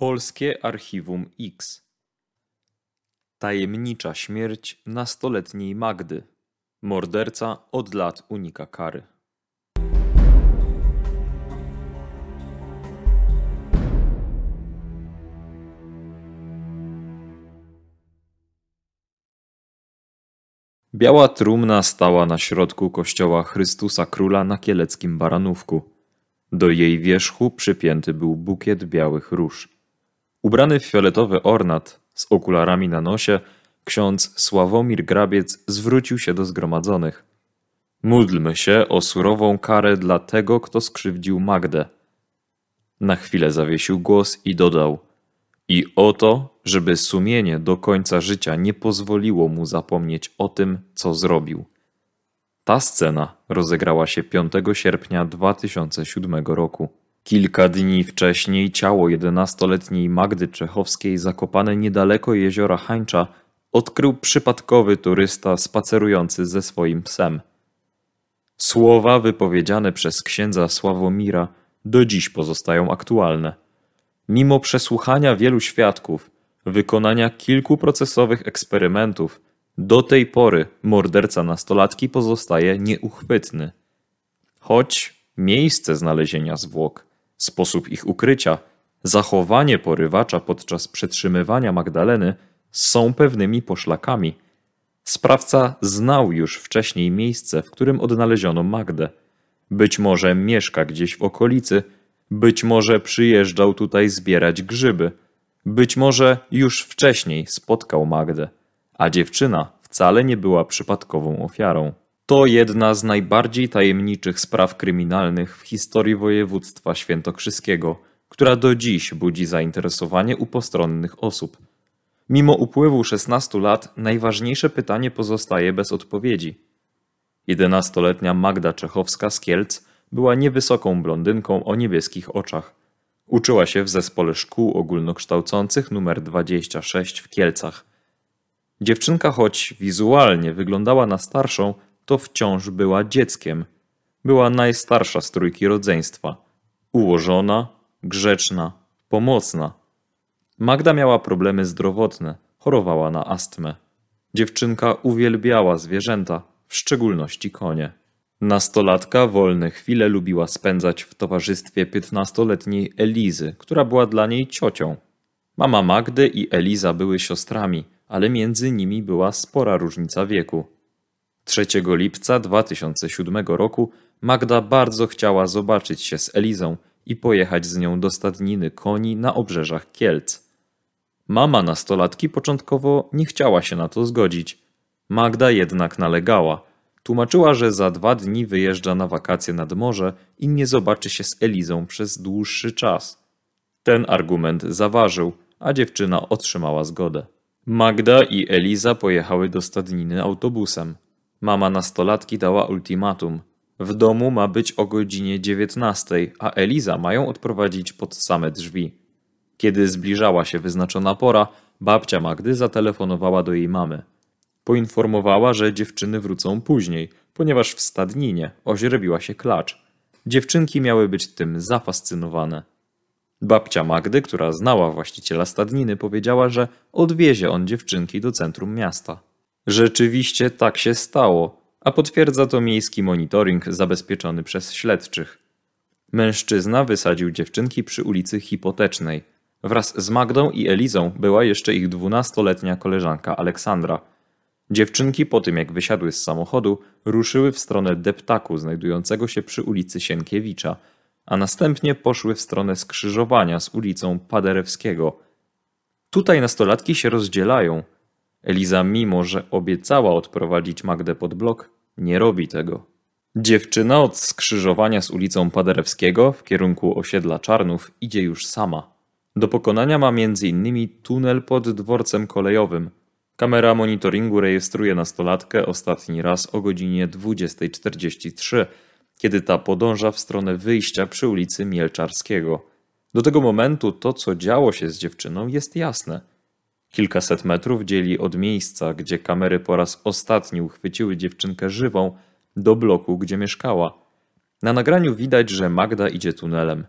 Polskie Archiwum X Tajemnicza śmierć nastoletniej Magdy. Morderca od lat unika kary. Biała trumna stała na środku kościoła Chrystusa Króla na kieleckim Baranówku. Do jej wierzchu przypięty był bukiet białych róż. Ubrany w fioletowy ornat, z okularami na nosie, ksiądz Sławomir Grabiec zwrócił się do zgromadzonych. Módlmy się o surową karę dla tego, kto skrzywdził Magdę. Na chwilę zawiesił głos i dodał: I o to, żeby sumienie do końca życia nie pozwoliło mu zapomnieć o tym, co zrobił. Ta scena rozegrała się 5 sierpnia 2007 roku. Kilka dni wcześniej ciało 11-letniej Magdy Czechowskiej zakopane niedaleko jeziora Hańcza odkrył przypadkowy turysta spacerujący ze swoim psem. Słowa wypowiedziane przez księdza Sławomira do dziś pozostają aktualne. Mimo przesłuchania wielu świadków, wykonania kilku procesowych eksperymentów, do tej pory morderca nastolatki pozostaje nieuchwytny. Choć miejsce znalezienia zwłok, sposób ich ukrycia, zachowanie porywacza podczas przetrzymywania Magdaleny są pewnymi poszlakami. Sprawca znał już wcześniej miejsce, w którym odnaleziono Magdę. Być może mieszka gdzieś w okolicy, być może przyjeżdżał tutaj zbierać grzyby, być może już wcześniej spotkał Magdę a dziewczyna wcale nie była przypadkową ofiarą. To jedna z najbardziej tajemniczych spraw kryminalnych w historii województwa świętokrzyskiego, która do dziś budzi zainteresowanie u postronnych osób. Mimo upływu 16 lat najważniejsze pytanie pozostaje bez odpowiedzi. 11-letnia Magda Czechowska z Kielc była niewysoką blondynką o niebieskich oczach. Uczyła się w zespole szkół ogólnokształcących nr 26 w Kielcach. Dziewczynka, choć wizualnie wyglądała na starszą, to wciąż była dzieckiem. Była najstarsza z trójki rodzeństwa. Ułożona, grzeczna, pomocna. Magda miała problemy zdrowotne, chorowała na astmę. Dziewczynka uwielbiała zwierzęta, w szczególności konie. Nastolatka wolne chwile lubiła spędzać w towarzystwie piętnastoletniej Elizy, która była dla niej ciocią. Mama Magdy i Eliza były siostrami – ale między nimi była spora różnica wieku. 3 lipca 2007 roku Magda bardzo chciała zobaczyć się z Elizą i pojechać z nią do stadniny koni na obrzeżach Kielc. Mama nastolatki początkowo nie chciała się na to zgodzić. Magda jednak nalegała. Tłumaczyła, że za dwa dni wyjeżdża na wakacje nad morze i nie zobaczy się z Elizą przez dłuższy czas. Ten argument zaważył, a dziewczyna otrzymała zgodę. Magda i Eliza pojechały do stadniny autobusem. Mama nastolatki dała ultimatum. W domu ma być o godzinie dziewiętnastej, a Eliza mają odprowadzić pod same drzwi. Kiedy zbliżała się wyznaczona pora, babcia Magdy zatelefonowała do jej mamy. Poinformowała, że dziewczyny wrócą później, ponieważ w stadninie oźrebiła się klacz. Dziewczynki miały być tym zafascynowane. Babcia Magdy, która znała właściciela stadniny, powiedziała, że odwiezie on dziewczynki do centrum miasta. Rzeczywiście tak się stało, a potwierdza to miejski monitoring zabezpieczony przez śledczych. Mężczyzna wysadził dziewczynki przy ulicy Hipotecznej. Wraz z Magdą i Elizą była jeszcze ich dwunastoletnia koleżanka Aleksandra. Dziewczynki po tym jak wysiadły z samochodu, ruszyły w stronę deptaku znajdującego się przy ulicy Sienkiewicza – a następnie poszły w stronę skrzyżowania z ulicą Paderewskiego. Tutaj nastolatki się rozdzielają. Eliza, mimo że obiecała odprowadzić Magdę pod blok, nie robi tego. Dziewczyna od skrzyżowania z ulicą Paderewskiego w kierunku osiedla Czarnów idzie już sama. Do pokonania ma m.in. tunel pod dworcem kolejowym. Kamera monitoringu rejestruje nastolatkę ostatni raz o godzinie 20.43 kiedy ta podąża w stronę wyjścia przy ulicy Mielczarskiego. Do tego momentu to, co działo się z dziewczyną, jest jasne. Kilkaset metrów dzieli od miejsca, gdzie kamery po raz ostatni uchwyciły dziewczynkę żywą, do bloku, gdzie mieszkała. Na nagraniu widać, że Magda idzie tunelem.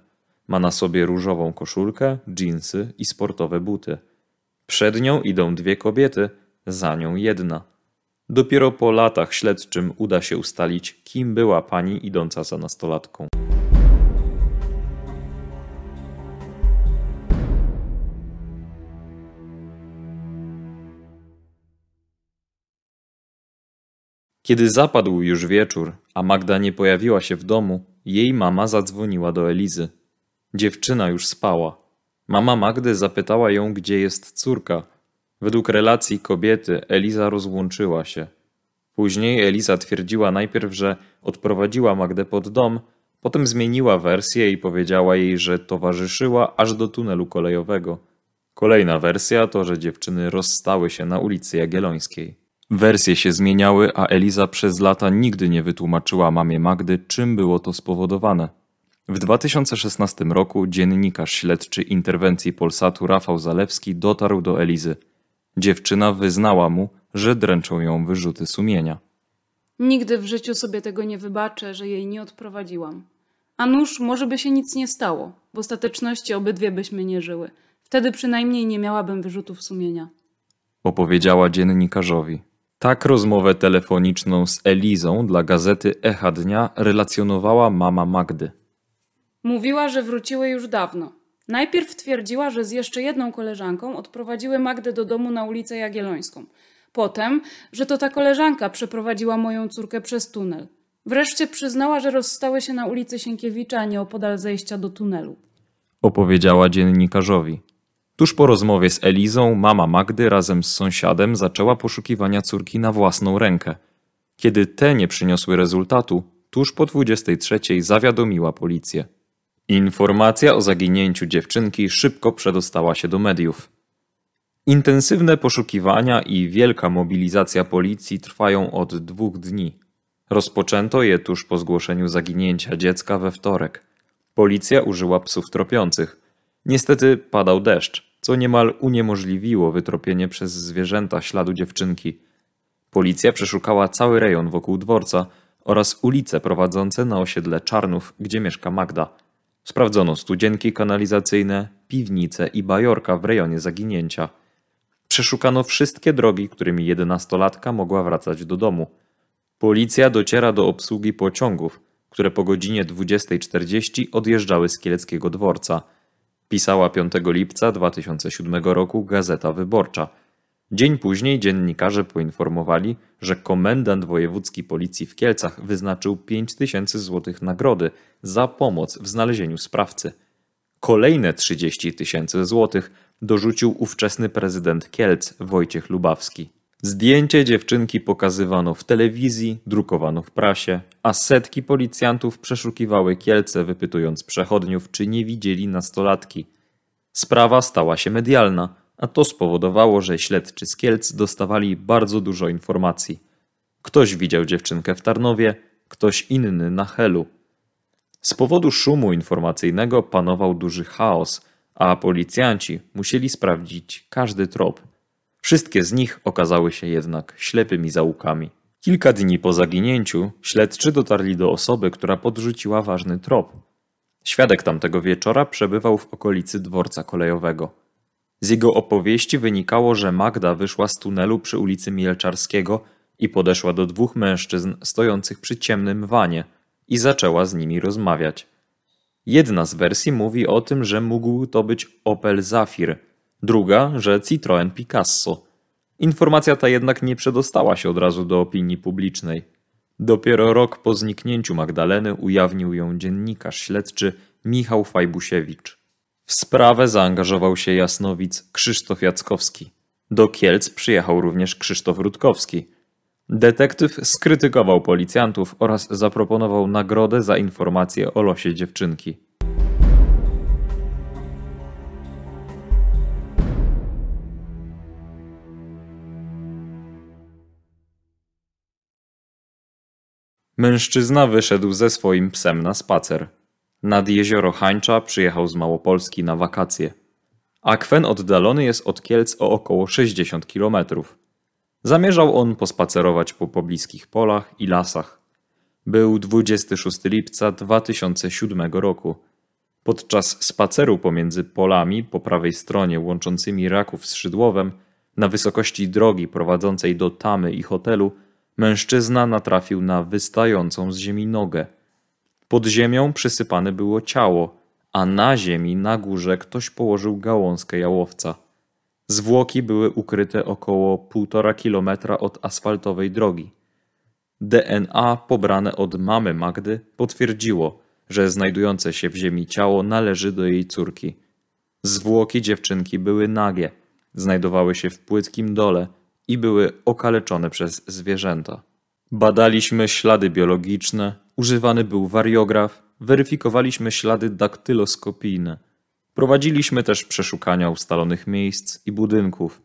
Ma na sobie różową koszulkę, dżinsy i sportowe buty. Przed nią idą dwie kobiety, za nią jedna. Dopiero po latach śledczym uda się ustalić, kim była pani idąca za nastolatką. Kiedy zapadł już wieczór, a Magda nie pojawiła się w domu, jej mama zadzwoniła do Elizy. Dziewczyna już spała. Mama Magdy zapytała ją, gdzie jest córka. Według relacji kobiety Eliza rozłączyła się. Później Eliza twierdziła najpierw, że odprowadziła Magdę pod dom, potem zmieniła wersję i powiedziała jej, że towarzyszyła aż do tunelu kolejowego. Kolejna wersja to, że dziewczyny rozstały się na ulicy Jagiellońskiej. Wersje się zmieniały, a Eliza przez lata nigdy nie wytłumaczyła mamie Magdy, czym było to spowodowane. W 2016 roku dziennikarz śledczy interwencji Polsatu Rafał Zalewski dotarł do Elizy. Dziewczyna wyznała mu, że dręczą ją wyrzuty sumienia. Nigdy w życiu sobie tego nie wybaczę, że jej nie odprowadziłam. A nuż, może by się nic nie stało. W ostateczności obydwie byśmy nie żyły. Wtedy przynajmniej nie miałabym wyrzutów sumienia. Opowiedziała dziennikarzowi. Tak rozmowę telefoniczną z Elizą dla gazety Echa Dnia relacjonowała mama Magdy. Mówiła, że wróciły już dawno. Najpierw twierdziła, że z jeszcze jedną koleżanką odprowadziły Magdę do domu na ulicę Jagiellońską. Potem, że to ta koleżanka przeprowadziła moją córkę przez tunel. Wreszcie przyznała, że rozstały się na ulicy Sienkiewicza, a nie opodal zejścia do tunelu. Opowiedziała dziennikarzowi. Tuż po rozmowie z Elizą, mama Magdy razem z sąsiadem zaczęła poszukiwania córki na własną rękę. Kiedy te nie przyniosły rezultatu, tuż po 23 zawiadomiła policję. Informacja o zaginięciu dziewczynki szybko przedostała się do mediów. Intensywne poszukiwania i wielka mobilizacja policji trwają od dwóch dni. Rozpoczęto je tuż po zgłoszeniu zaginięcia dziecka we wtorek. Policja użyła psów tropiących. Niestety padał deszcz, co niemal uniemożliwiło wytropienie przez zwierzęta śladu dziewczynki. Policja przeszukała cały rejon wokół dworca oraz ulice prowadzące na osiedle Czarnów, gdzie mieszka Magda. Sprawdzono studzienki kanalizacyjne, piwnice i bajorka w rejonie zaginięcia. Przeszukano wszystkie drogi, którymi jedenastolatka mogła wracać do domu. Policja dociera do obsługi pociągów, które po godzinie 20.40 odjeżdżały z Kieleckiego dworca. Pisała 5 lipca 2007 roku Gazeta Wyborcza. Dzień później dziennikarze poinformowali, że komendant wojewódzki policji w Kielcach wyznaczył 5 tysięcy złotych nagrody za pomoc w znalezieniu sprawcy. Kolejne 30 tysięcy złotych dorzucił ówczesny prezydent Kielc Wojciech Lubawski. Zdjęcie dziewczynki pokazywano w telewizji, drukowano w prasie, a setki policjantów przeszukiwały Kielce, wypytując przechodniów, czy nie widzieli nastolatki. Sprawa stała się medialna, a to spowodowało, że śledczy z Kielc dostawali bardzo dużo informacji. Ktoś widział dziewczynkę w Tarnowie, ktoś inny na Helu. Z powodu szumu informacyjnego panował duży chaos, a policjanci musieli sprawdzić każdy trop. Wszystkie z nich okazały się jednak ślepymi zaułkami. Kilka dni po zaginięciu śledczy dotarli do osoby, która podrzuciła ważny trop. Świadek tamtego wieczora przebywał w okolicy dworca kolejowego. Z jego opowieści wynikało, że Magda wyszła z tunelu przy ulicy Mielczarskiego i podeszła do dwóch mężczyzn stojących przy ciemnym wanie i zaczęła z nimi rozmawiać. Jedna z wersji mówi o tym, że mógł to być Opel Zafir, druga, że Citroën Picasso. Informacja ta jednak nie przedostała się od razu do opinii publicznej. Dopiero rok po zniknięciu Magdaleny ujawnił ją dziennikarz śledczy Michał Fajbusiewicz. W sprawę zaangażował się jasnowic Krzysztof Jackowski. Do Kielc przyjechał również Krzysztof Rutkowski. Detektyw skrytykował policjantów oraz zaproponował nagrodę za informację o losie dziewczynki. Mężczyzna wyszedł ze swoim psem na spacer. Nad jezioro Hańcza przyjechał z Małopolski na wakacje. Akwen oddalony jest od Kielc o około 60 kilometrów. Zamierzał on pospacerować po pobliskich polach i lasach. Był 26 lipca 2007 roku. Podczas spaceru pomiędzy polami po prawej stronie łączącymi Raków z Szydłowem, na wysokości drogi prowadzącej do tamy i hotelu, mężczyzna natrafił na wystającą z ziemi nogę. Pod ziemią przysypane było ciało, a na ziemi na górze ktoś położył gałązkę jałowca. Zwłoki były ukryte około półtora kilometra od asfaltowej drogi. DNA pobrane od mamy Magdy potwierdziło, że znajdujące się w ziemi ciało należy do jej córki. Zwłoki dziewczynki były nagie, znajdowały się w płytkim dole i były okaleczone przez zwierzęta. Badaliśmy ślady biologiczne, używany był wariograf, weryfikowaliśmy ślady daktyloskopijne. Prowadziliśmy też przeszukania ustalonych miejsc i budynków.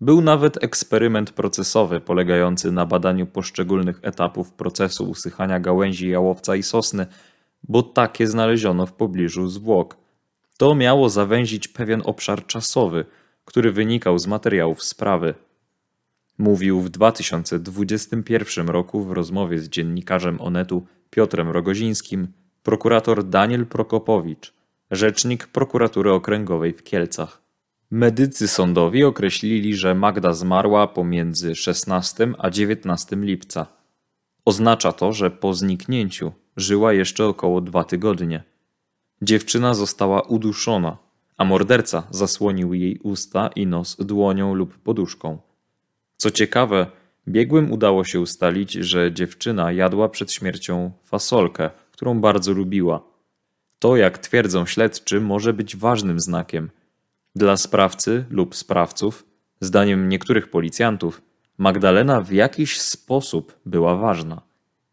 Był nawet eksperyment procesowy polegający na badaniu poszczególnych etapów procesu usychania gałęzi jałowca i sosny, bo takie znaleziono w pobliżu zwłok. To miało zawęzić pewien obszar czasowy, który wynikał z materiałów sprawy. Mówił w 2021 roku w rozmowie z dziennikarzem Onetu Piotrem Rogozińskim prokurator Daniel Prokopowicz, rzecznik prokuratury okręgowej w Kielcach. Medycy sądowi określili, że Magda zmarła pomiędzy 16 a 19 lipca. Oznacza to, że po zniknięciu żyła jeszcze około dwa tygodnie. Dziewczyna została uduszona, a morderca zasłonił jej usta i nos dłonią lub poduszką. Co ciekawe, biegłym udało się ustalić, że dziewczyna jadła przed śmiercią fasolkę, którą bardzo lubiła. To, jak twierdzą śledczy, może być ważnym znakiem. Dla sprawcy lub sprawców, zdaniem niektórych policjantów, Magdalena w jakiś sposób była ważna.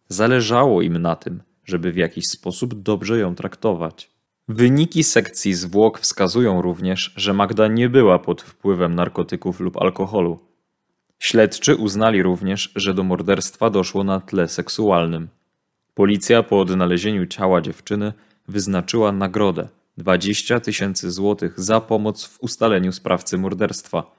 Zależało im na tym, żeby w jakiś sposób dobrze ją traktować. Wyniki sekcji zwłok wskazują również, że Magda nie była pod wpływem narkotyków lub alkoholu. Śledczy uznali również, że do morderstwa doszło na tle seksualnym. Policja po odnalezieniu ciała dziewczyny wyznaczyła nagrodę 20 tysięcy złotych za pomoc w ustaleniu sprawcy morderstwa.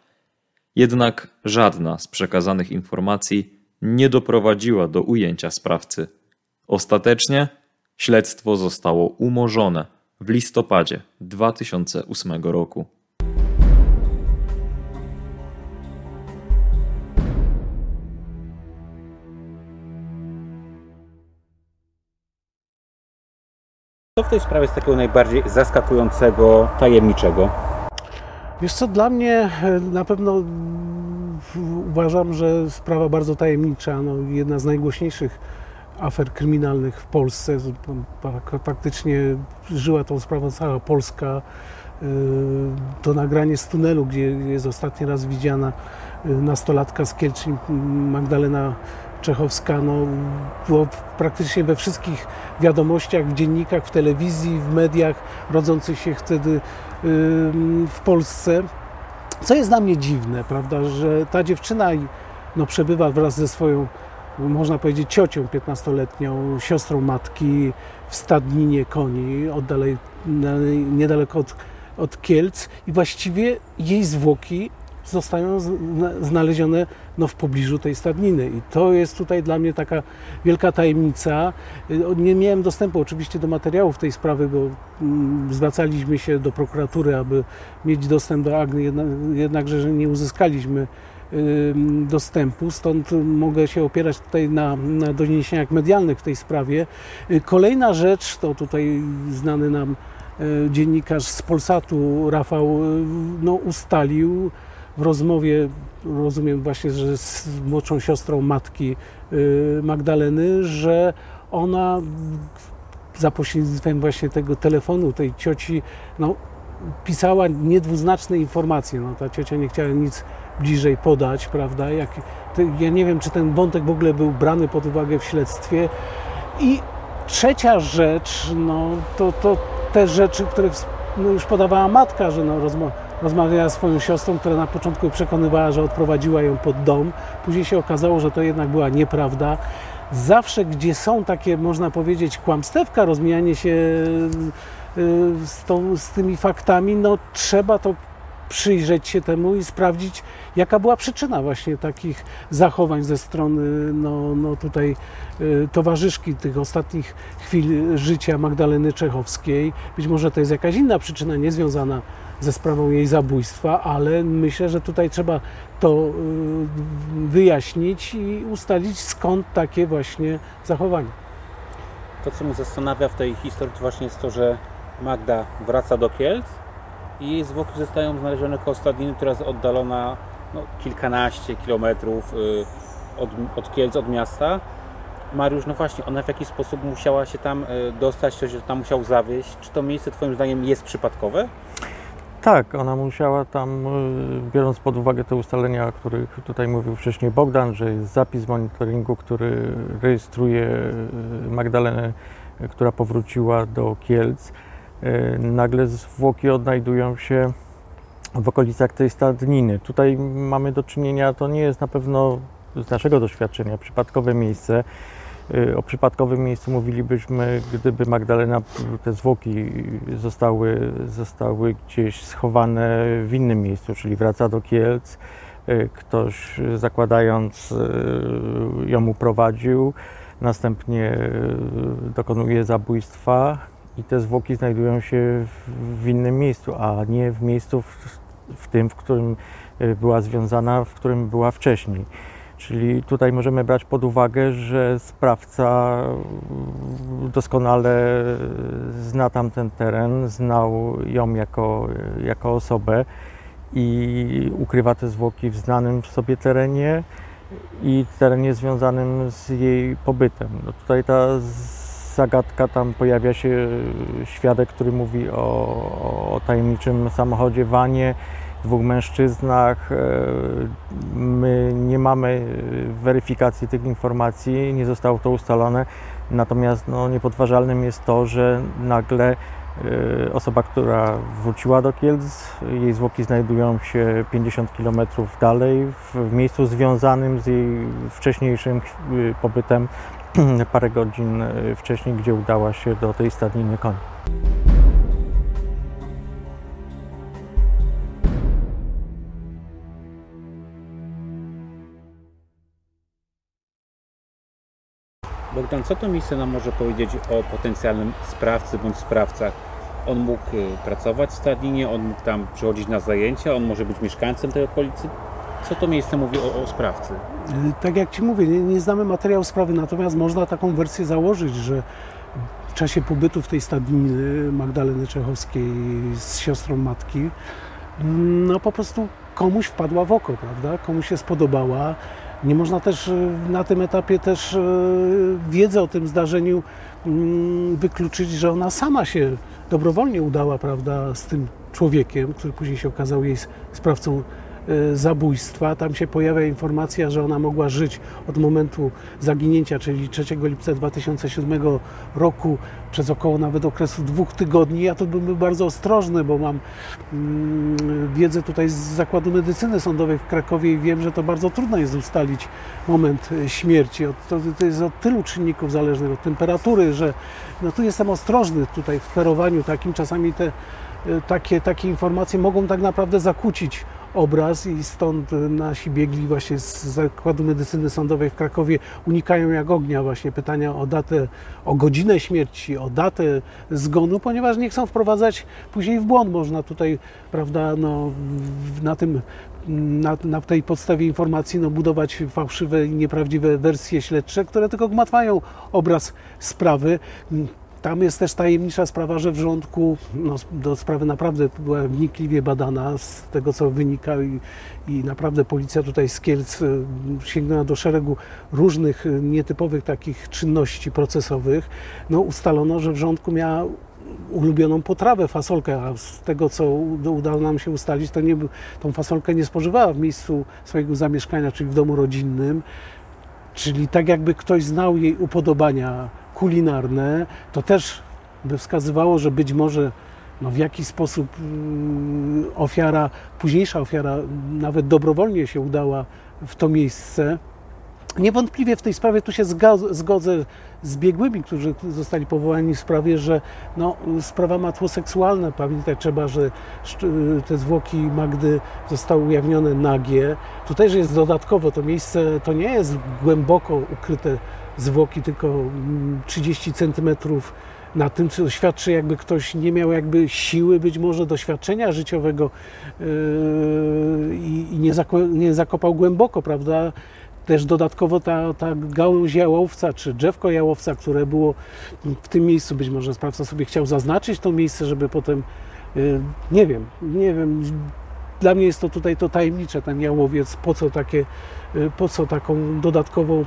Jednak żadna z przekazanych informacji nie doprowadziła do ujęcia sprawcy. Ostatecznie śledztwo zostało umorzone w listopadzie 2008 roku. W tej sprawie jest takiego najbardziej zaskakującego, tajemniczego? Wiesz co, dla mnie e, na pewno uważam, że sprawa bardzo tajemnicza, no, jedna z najgłośniejszych afer kryminalnych w Polsce. Faktycznie żyła tą sprawą cała Polska. E, to nagranie z tunelu, gdzie jest ostatni raz widziana e, nastolatka z Kielczyn, Magdalena Czechowska no, było praktycznie we wszystkich wiadomościach, w dziennikach, w telewizji, w mediach rodzących się wtedy w Polsce. Co jest dla mnie dziwne, prawda, że ta dziewczyna no, przebywa wraz ze swoją, można powiedzieć, ciocią 15-letnią, siostrą matki w stadninie koni, oddalej, niedaleko od, od Kielc i właściwie jej zwłoki zostają znalezione no, w pobliżu tej stadniny. I to jest tutaj dla mnie taka wielka tajemnica. Y, nie miałem dostępu oczywiście do materiałów tej sprawy, bo mm, zwracaliśmy się do prokuratury, aby mieć dostęp do Agny, jednakże że nie uzyskaliśmy dostępu, stąd mogę się opierać tutaj na, na doniesieniach medialnych w tej sprawie. Y, kolejna rzecz, to tutaj znany nam y, dziennikarz z Polsatu, Rafał, no, ustalił, w rozmowie, rozumiem właśnie, że z młodszą siostrą matki y, Magdaleny, że ona za pośrednictwem właśnie tego telefonu, tej cioci, no, pisała niedwuznaczne informacje. No, ta ciocia nie chciała nic bliżej podać, prawda? Jak, ja nie wiem, czy ten wątek w ogóle był brany pod uwagę w śledztwie. I trzecia rzecz, no, to, to te rzeczy, które no, już podawała matka, że no, rozmowa rozmawiała z swoją siostrą, która na początku przekonywała, że odprowadziła ją pod dom. Później się okazało, że to jednak była nieprawda. Zawsze, gdzie są takie, można powiedzieć, kłamstewka, rozmijanie się y, z, tą, z tymi faktami, no trzeba to przyjrzeć się temu i sprawdzić, jaka była przyczyna właśnie takich zachowań ze strony no, no tutaj y, towarzyszki tych ostatnich chwil życia Magdaleny Czechowskiej. Być może to jest jakaś inna przyczyna, niezwiązana ze sprawą jej zabójstwa, ale myślę, że tutaj trzeba to y, wyjaśnić i ustalić skąd takie właśnie zachowania. To, co mnie zastanawia w tej historii, to właśnie jest to, że Magda wraca do Kielc i jej zwłoki zostają znalezione koło stadniny, która jest oddalona no, kilkanaście kilometrów y, od, od Kielc, od miasta. Mariusz, no właśnie, ona w jakiś sposób musiała się tam y, dostać, ją tam musiał zawieźć. Czy to miejsce Twoim zdaniem jest przypadkowe? Tak, ona musiała tam, y, biorąc pod uwagę te ustalenia, o których tutaj mówił wcześniej Bogdan, że jest zapis monitoringu, który rejestruje y, Magdalenę, y, która powróciła do Kielc. Nagle zwłoki odnajdują się w okolicach tej stadniny. Tutaj mamy do czynienia, to nie jest na pewno z naszego doświadczenia przypadkowe miejsce. Y, O przypadkowym miejscu mówilibyśmy, gdyby Magdalena, te zwłoki zostały, zostały gdzieś schowane w innym miejscu, czyli wraca do Kielc, y, ktoś zakładając y, ją uprowadził, następnie dokonuje zabójstwa i te zwłoki znajdują się w, innym miejscu, a nie w miejscu w, w tym, w którym była związana, w którym była wcześniej. Czyli tutaj możemy brać pod uwagę, że sprawca doskonale zna tamten teren, znał ją jako, jako osobę i ukrywa te zwłoki w znanym sobie terenie i terenie związanym z jej pobytem. No tutaj ta zagadka, tam pojawia się świadek, który mówi o, o tajemniczym samochodzie wanie, dwóch mężczyznach. E, My nie mamy weryfikacji tych informacji, nie zostało to ustalone. Natomiast no, niepodważalnym jest to, że nagle e, osoba, która wróciła do Kielc, jej zwłoki znajdują się 50 km dalej, w miejscu związanym z jej wcześniejszym e, pobytem parę godzin e, wcześniej, gdzie udała się do tej stadniny koni. Bogdan, co to miejsce nam może powiedzieć o potencjalnym sprawcy bądź sprawcach? On mógł y, pracować w stadninie, on mógł tam przychodzić na zajęcia, on może być mieszkańcem tej okolicy. Co to miejsce mówi o, o sprawcy? Y, Tak jak Ci mówię, nie, nie znamy materiału sprawy, natomiast można taką wersję założyć, że w czasie pobytu w tej stadniny Magdaleny Czechowskiej z siostrą matki, mm, no po prostu komuś wpadła w oko, prawda? Komuś się spodobała. Nie można też y, na tym etapie też y, wiedzy o tym zdarzeniu mm, wykluczyć, że ona sama się dobrowolnie udała, prawda, z tym człowiekiem, który później się okazał jej sprawcą zabójstwa. Tam się pojawia informacja, że ona mogła żyć od momentu zaginięcia, czyli 3 lipca 2007 roku, przez około nawet okresu dwóch tygodni. Ja to bym był bardzo ostrożny, bo mam mm, wiedzę tutaj z Zakładu Medycyny Sądowej w Krakowie i wiem, że to bardzo trudno jest ustalić moment y, śmierci. To jest od tylu czynników zależnych, od temperatury, że no tu jestem ostrożny tutaj w ferowaniu takim. Czasami te y, takie, takie informacje mogą tak naprawdę zakłócić obraz i stąd nasi biegli właśnie z Zakładu Medycyny Sądowej w Krakowie unikają jak ognia właśnie pytania o datę, o godzinę śmierci, o datę zgonu, ponieważ nie chcą wprowadzać później w błąd. Można tutaj, prawda, no, na tym na, na tej podstawie informacji no, budować fałszywe i nieprawdziwe wersje śledcze, które tylko gmatwają obraz sprawy. Tam jest też tajemnicza sprawa, że w rządku no, do sprawy naprawdę była wnikliwie badana z tego, co wynika i, i naprawdę policja tutaj z Kielc y, sięgnęła do szeregu różnych y, nietypowych takich czynności procesowych. No, ustalono, że w rządku miała ulubioną potrawę, fasolkę, a z tego, co uda- udało nam się ustalić, to nie, tą fasolkę nie spożywała w miejscu swojego zamieszkania, czyli w domu rodzinnym. Czyli tak jakby ktoś znał jej upodobania kulinarne, to też by wskazywało, że być może no, w jakiś sposób mm, ofiara, późniejsza ofiara nawet dobrowolnie się udała w to miejsce. Niewątpliwie w tej sprawie tu się zgodzę z biegłymi, którzy zostali powołani w sprawie, że no, sprawa ma tło seksualne. Pamiętać trzeba, że te zwłoki Magdy zostały ujawnione nagie. Tutaj, że jest dodatkowo to miejsce, to nie jest głęboko ukryte zwłoki, tylko mm, 30 centymetrów na tym, co świadczy, jakby ktoś nie miał jakby siły, być może doświadczenia życiowego yy, i nie, zako- nie zakopał głęboko, prawda? Też dodatkowo ta, ta gałąź jałowca, czy drzewko jałowca, które było w tym miejscu, być może sprawca sobie chciał zaznaczyć to miejsce, żeby potem, yy, nie wiem, nie wiem, dla mnie jest to tutaj to tajemnicze, ten jałowiec, po co takie, yy, po co taką dodatkową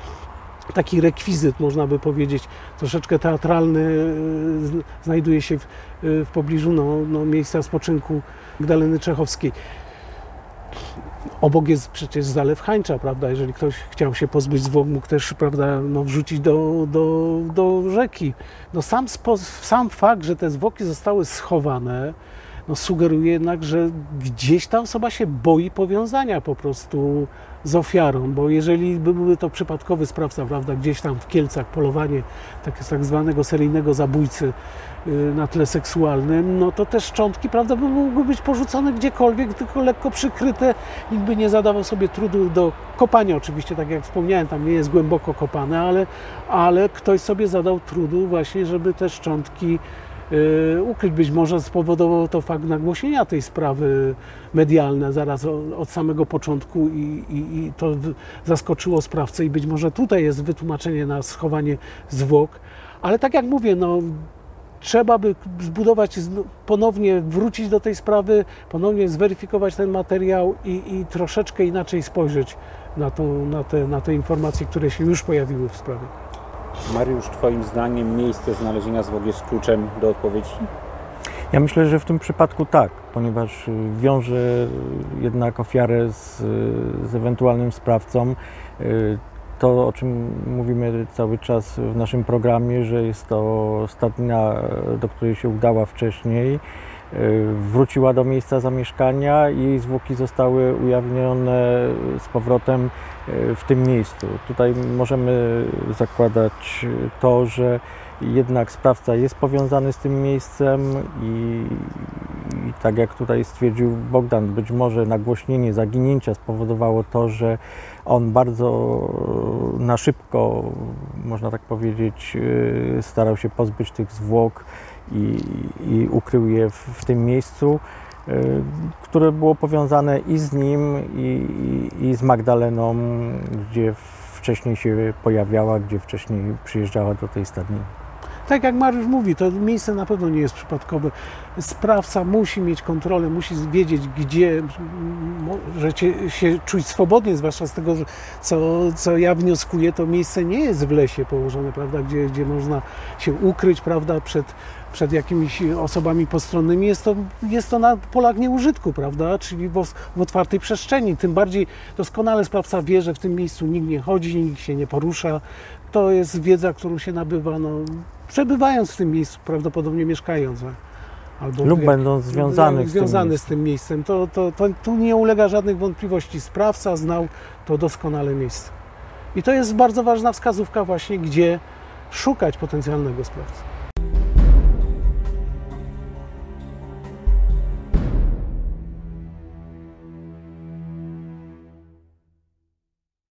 taki rekwizyt, można by powiedzieć, troszeczkę teatralny, z- znajduje się w, yy, w pobliżu no, no, miejsca spoczynku Magdaleny Czechowskiej. Obok jest przecież Zalew Hańcza, prawda? Jeżeli ktoś chciał się pozbyć zwłok, mógł też, prawda, no, wrzucić do, do, do rzeki. No, sam, spo, sam fakt, że te zwłoki zostały schowane, no, sugeruje jednak, że gdzieś ta osoba się boi powiązania po prostu z ofiarą, bo jeżeli byłby to przypadkowy sprawca, prawda, gdzieś tam w Kielcach polowanie tak, tak zwanego seryjnego zabójcy y, na tle seksualnym, no to te szczątki, prawda, by mogły być porzucone gdziekolwiek, tylko lekko przykryte, nikt by nie zadawał sobie trudu do kopania, oczywiście, tak jak wspomniałem, tam nie jest głęboko kopane, ale, ale ktoś sobie zadał trudu właśnie, żeby te szczątki ukryć. Być może spowodował to fakt nagłośnienia tej sprawy medialne zaraz od samego początku i, i, i to zaskoczyło sprawcę i być może tutaj jest wytłumaczenie na schowanie zwłok. Ale tak jak mówię, no, trzeba by zbudować, ponownie wrócić do tej sprawy, ponownie zweryfikować ten materiał i, i troszeczkę inaczej spojrzeć na, tą, na, te, na te informacje, które się już pojawiły w sprawie. Mariusz, Twoim zdaniem miejsce znalezienia zwłok jest kluczem do odpowiedzi? Ja myślę, że w tym przypadku tak, ponieważ y, wiąże jednak ofiarę z, z ewentualnym sprawcą. Y, To, o czym mówimy cały czas w naszym programie, że jest to stadnina, do której się udała wcześniej, y, wróciła do miejsca zamieszkania i jej zwłoki zostały ujawnione z powrotem y, w tym miejscu. Tutaj możemy zakładać to, że jednak sprawca jest powiązany z tym miejscem i, i tak jak tutaj stwierdził Bogdan, być może nagłośnienie zaginięcia spowodowało to, że on bardzo na szybko, można tak powiedzieć, yy, starał się pozbyć tych zwłok i, i ukrył je w, w tym miejscu, które było powiązane i z nim, i, i, i z Magdaleną, gdzie wcześniej się pojawiała, gdzie wcześniej przyjeżdżała do tej stadniny. Tak jak Mariusz mówi, to miejsce na pewno nie jest przypadkowe. Sprawca musi mieć kontrolę, musi wiedzieć, gdzie możecie się czuć swobodnie, zwłaszcza z tego, co, co ja wnioskuję, to miejsce nie jest w lesie położone, prawda, gdzie, gdzie można się ukryć, prawda, przed, przed jakimiś osobami postronnymi. Jest to, jest to na polach nieużytku, prawda, czyli w, w otwartej przestrzeni. Tym bardziej doskonale sprawca wie, że w tym miejscu nikt nie chodzi, nikt się nie porusza. To jest wiedza, którą się nabywa, no, przebywając w tym miejscu, prawdopodobnie mieszkając. Albo Lub jak- będąc związany z tym związany miejscem. z tym miejscem. To, to, to, tu nie ulega żadnych wątpliwości. Sprawca znał to doskonale miejsce. I to jest bardzo ważna wskazówka właśnie, gdzie szukać potencjalnego sprawcy.